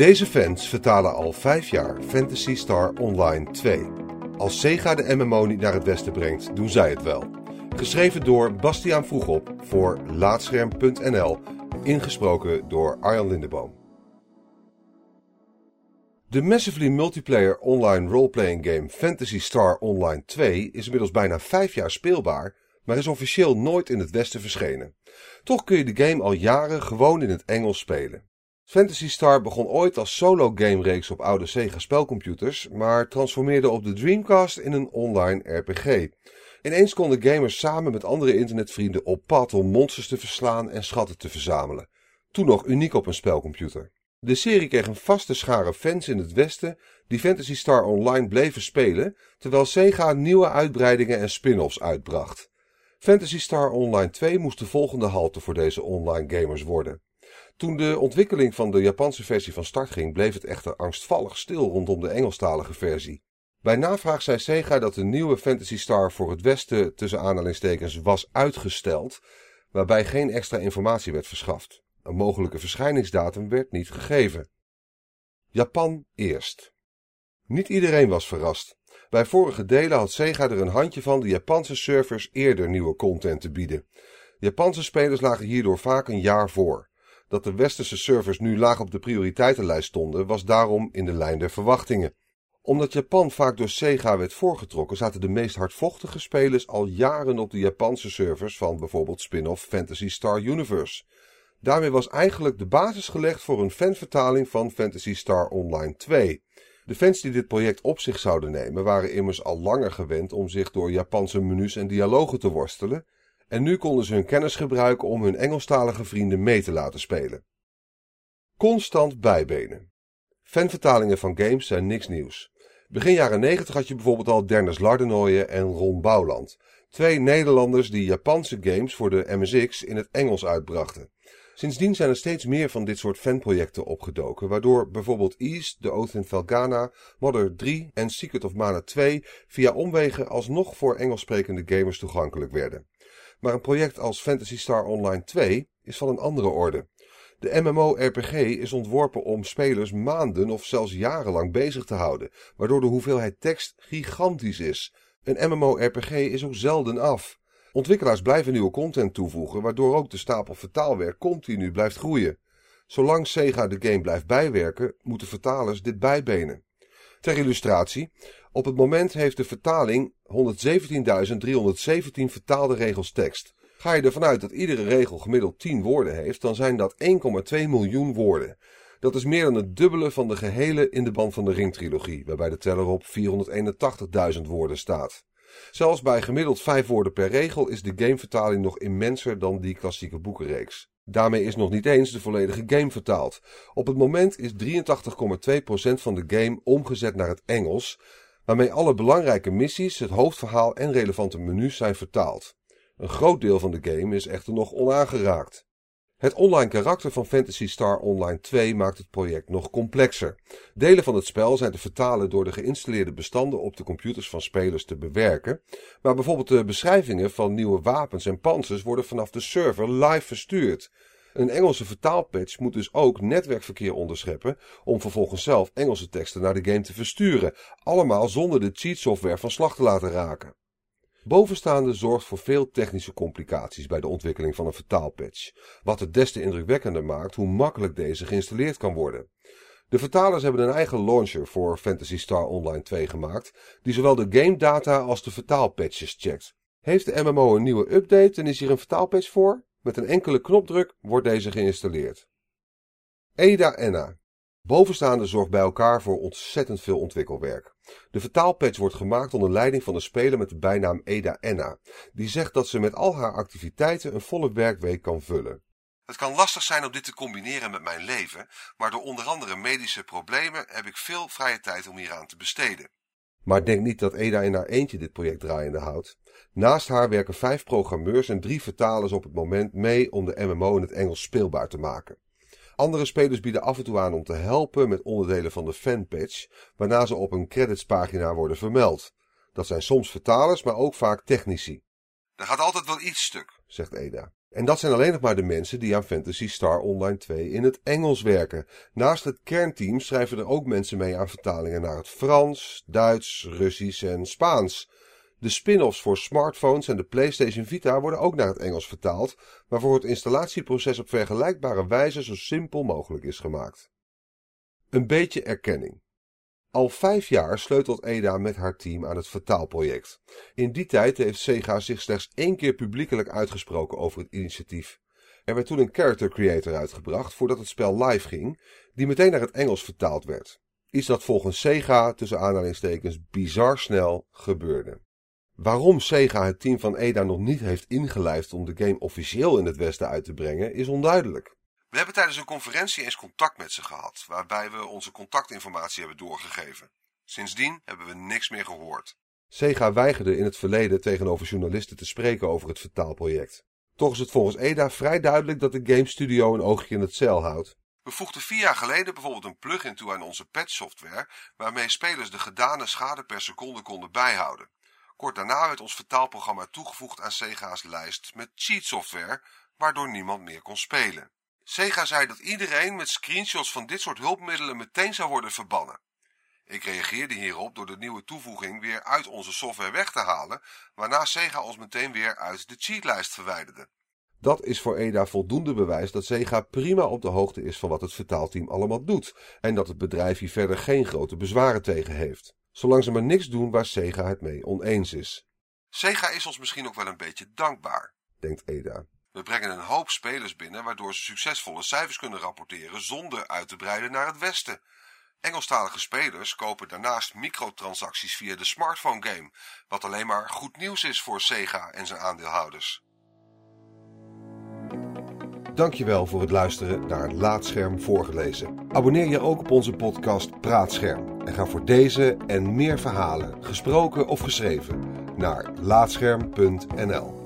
Deze fans vertalen al 5 jaar Fantasy Star Online 2. Als Sega de MMO niet naar het westen brengt, doen zij het wel. Geschreven door Bastiaan Vroegop voor Laatscherm.nl, ingesproken door Arjan Lindeboom. De massively multiplayer online roleplaying game Fantasy Star Online 2 is inmiddels bijna 5 jaar speelbaar, maar is officieel nooit in het westen verschenen. Toch kun je de game al jaren gewoon in het Engels spelen. Fantasy Star begon ooit als solo game reeks op oude Sega spelcomputers, maar transformeerde op de Dreamcast in een online RPG. Ineens konden gamers samen met andere internetvrienden op pad om monsters te verslaan en schatten te verzamelen. Toen nog uniek op een spelcomputer. De serie kreeg een vaste schare fans in het westen die Fantasy Star Online bleven spelen, terwijl Sega nieuwe uitbreidingen en spin-offs uitbracht. Fantasy Star Online 2 moest de volgende halte voor deze online gamers worden. Toen de ontwikkeling van de Japanse versie van start ging, bleef het echter angstvallig stil rondom de Engelstalige versie. Bij navraag zei Sega dat de nieuwe Fantasy Star voor het Westen tussen aanhalingstekens was uitgesteld, waarbij geen extra informatie werd verschaft. Een mogelijke verschijningsdatum werd niet gegeven. Japan eerst. Niet iedereen was verrast. Bij vorige delen had Sega er een handje van de Japanse servers eerder nieuwe content te bieden. Japanse spelers lagen hierdoor vaak een jaar voor. Dat de westerse servers nu laag op de prioriteitenlijst stonden, was daarom in de lijn der verwachtingen. Omdat Japan vaak door Sega werd voorgetrokken, zaten de meest hardvochtige spelers al jaren op de Japanse servers van bijvoorbeeld spin-off Fantasy Star Universe. Daarmee was eigenlijk de basis gelegd voor een fanvertaling van Fantasy Star Online 2. De fans die dit project op zich zouden nemen waren immers al langer gewend om zich door Japanse menus en dialogen te worstelen en nu konden ze hun kennis gebruiken om hun Engelstalige vrienden mee te laten spelen. Constant bijbenen. Fanvertalingen van games zijn niks nieuws. Begin jaren 90 had je bijvoorbeeld al Derners Lardenooyen en Ron Bouwland, twee Nederlanders die Japanse games voor de MSX in het Engels uitbrachten. Sindsdien zijn er steeds meer van dit soort fanprojecten opgedoken, waardoor bijvoorbeeld East, The Oath in Felgana, Mother 3 en Secret of Mana 2 via omwegen alsnog voor Engels sprekende gamers toegankelijk werden. Maar een project als Fantasy Star Online 2 is van een andere orde. De MMO-RPG is ontworpen om spelers maanden of zelfs jarenlang bezig te houden, waardoor de hoeveelheid tekst gigantisch is. Een MMO-RPG is ook zelden af. Ontwikkelaars blijven nieuwe content toevoegen, waardoor ook de stapel vertaalwerk continu blijft groeien. Zolang Sega de game blijft bijwerken, moeten vertalers dit bijbenen. Ter illustratie, op het moment heeft de vertaling 117.317 vertaalde regels tekst. Ga je ervan uit dat iedere regel gemiddeld 10 woorden heeft, dan zijn dat 1,2 miljoen woorden. Dat is meer dan het dubbele van de gehele In de Band van de Ring trilogie, waarbij de teller op 481.000 woorden staat. Zelfs bij gemiddeld 5 woorden per regel is de gamevertaling nog immenser dan die klassieke boekenreeks. Daarmee is nog niet eens de volledige game vertaald. Op het moment is 83,2% van de game omgezet naar het Engels, waarmee alle belangrijke missies, het hoofdverhaal en relevante menus zijn vertaald. Een groot deel van de game is echter nog onaangeraakt. Het online karakter van Fantasy Star Online 2 maakt het project nog complexer. Delen van het spel zijn te vertalen door de geïnstalleerde bestanden op de computers van spelers te bewerken, maar bijvoorbeeld de beschrijvingen van nieuwe wapens en panzers worden vanaf de server live verstuurd. Een Engelse vertaalpatch moet dus ook netwerkverkeer onderscheppen om vervolgens zelf Engelse teksten naar de game te versturen, allemaal zonder de cheatsoftware van slag te laten raken. Bovenstaande zorgt voor veel technische complicaties bij de ontwikkeling van een vertaalpatch, wat het des te indrukwekkender maakt hoe makkelijk deze geïnstalleerd kan worden. De vertalers hebben een eigen launcher voor Fantasy Star Online 2 gemaakt, die zowel de game data als de vertaalpatches checkt. Heeft de MMO een nieuwe update en is hier een vertaalpatch voor? Met een enkele knopdruk wordt deze geïnstalleerd. EDA Enna. Bovenstaande zorgt bij elkaar voor ontzettend veel ontwikkelwerk. De vertaalpatch wordt gemaakt onder leiding van de speler met de bijnaam Eda Enna, die zegt dat ze met al haar activiteiten een volle werkweek kan vullen. Het kan lastig zijn om dit te combineren met mijn leven, maar door onder andere medische problemen heb ik veel vrije tijd om hieraan te besteden. Maar denk niet dat Eda in haar eentje dit project draaiende houdt. Naast haar werken vijf programmeurs en drie vertalers op het moment mee om de MMO in het Engels speelbaar te maken. Andere spelers bieden af en toe aan om te helpen met onderdelen van de fanpatch, waarna ze op een creditspagina worden vermeld. Dat zijn soms vertalers, maar ook vaak technici. Er gaat altijd wel iets stuk, zegt Eda. En dat zijn alleen nog maar de mensen die aan Fantasy Star Online 2 in het Engels werken. Naast het kernteam schrijven er ook mensen mee aan vertalingen naar het Frans, Duits, Russisch en Spaans. De spin-offs voor smartphones en de PlayStation Vita worden ook naar het Engels vertaald, waarvoor het installatieproces op vergelijkbare wijze zo simpel mogelijk is gemaakt. Een beetje erkenning. Al vijf jaar sleutelt Eda met haar team aan het vertaalproject. In die tijd heeft Sega zich slechts één keer publiekelijk uitgesproken over het initiatief. Er werd toen een character creator uitgebracht voordat het spel live ging, die meteen naar het Engels vertaald werd. Iets dat volgens Sega tussen aanhalingstekens bizar snel gebeurde. Waarom Sega het team van Eda nog niet heeft ingelijfd om de game officieel in het Westen uit te brengen, is onduidelijk. We hebben tijdens een conferentie eens contact met ze gehad, waarbij we onze contactinformatie hebben doorgegeven. Sindsdien hebben we niks meer gehoord. Sega weigerde in het verleden tegenover journalisten te spreken over het vertaalproject. Toch is het volgens Eda vrij duidelijk dat de game studio een oogje in het zeil houdt. We voegden vier jaar geleden bijvoorbeeld een plugin toe aan onze patch-software, waarmee spelers de gedane schade per seconde konden bijhouden. Kort daarna werd ons vertaalprogramma toegevoegd aan Sega's lijst met cheat-software, waardoor niemand meer kon spelen. Sega zei dat iedereen met screenshots van dit soort hulpmiddelen meteen zou worden verbannen. Ik reageerde hierop door de nieuwe toevoeging weer uit onze software weg te halen, waarna Sega ons meteen weer uit de cheatlijst verwijderde. Dat is voor EDA voldoende bewijs dat Sega prima op de hoogte is van wat het vertaalteam allemaal doet en dat het bedrijf hier verder geen grote bezwaren tegen heeft. Zolang ze maar niks doen waar Sega het mee oneens is. Sega is ons misschien ook wel een beetje dankbaar, denkt Eda. We brengen een hoop spelers binnen waardoor ze succesvolle cijfers kunnen rapporteren zonder uit te breiden naar het westen. Engelstalige spelers kopen daarnaast microtransacties via de smartphone game, wat alleen maar goed nieuws is voor Sega en zijn aandeelhouders. Dankjewel voor het luisteren naar Laatscherm voorgelezen. Abonneer je ook op onze podcast Praatscherm en ga voor deze en meer verhalen, gesproken of geschreven, naar laatscherm.nl.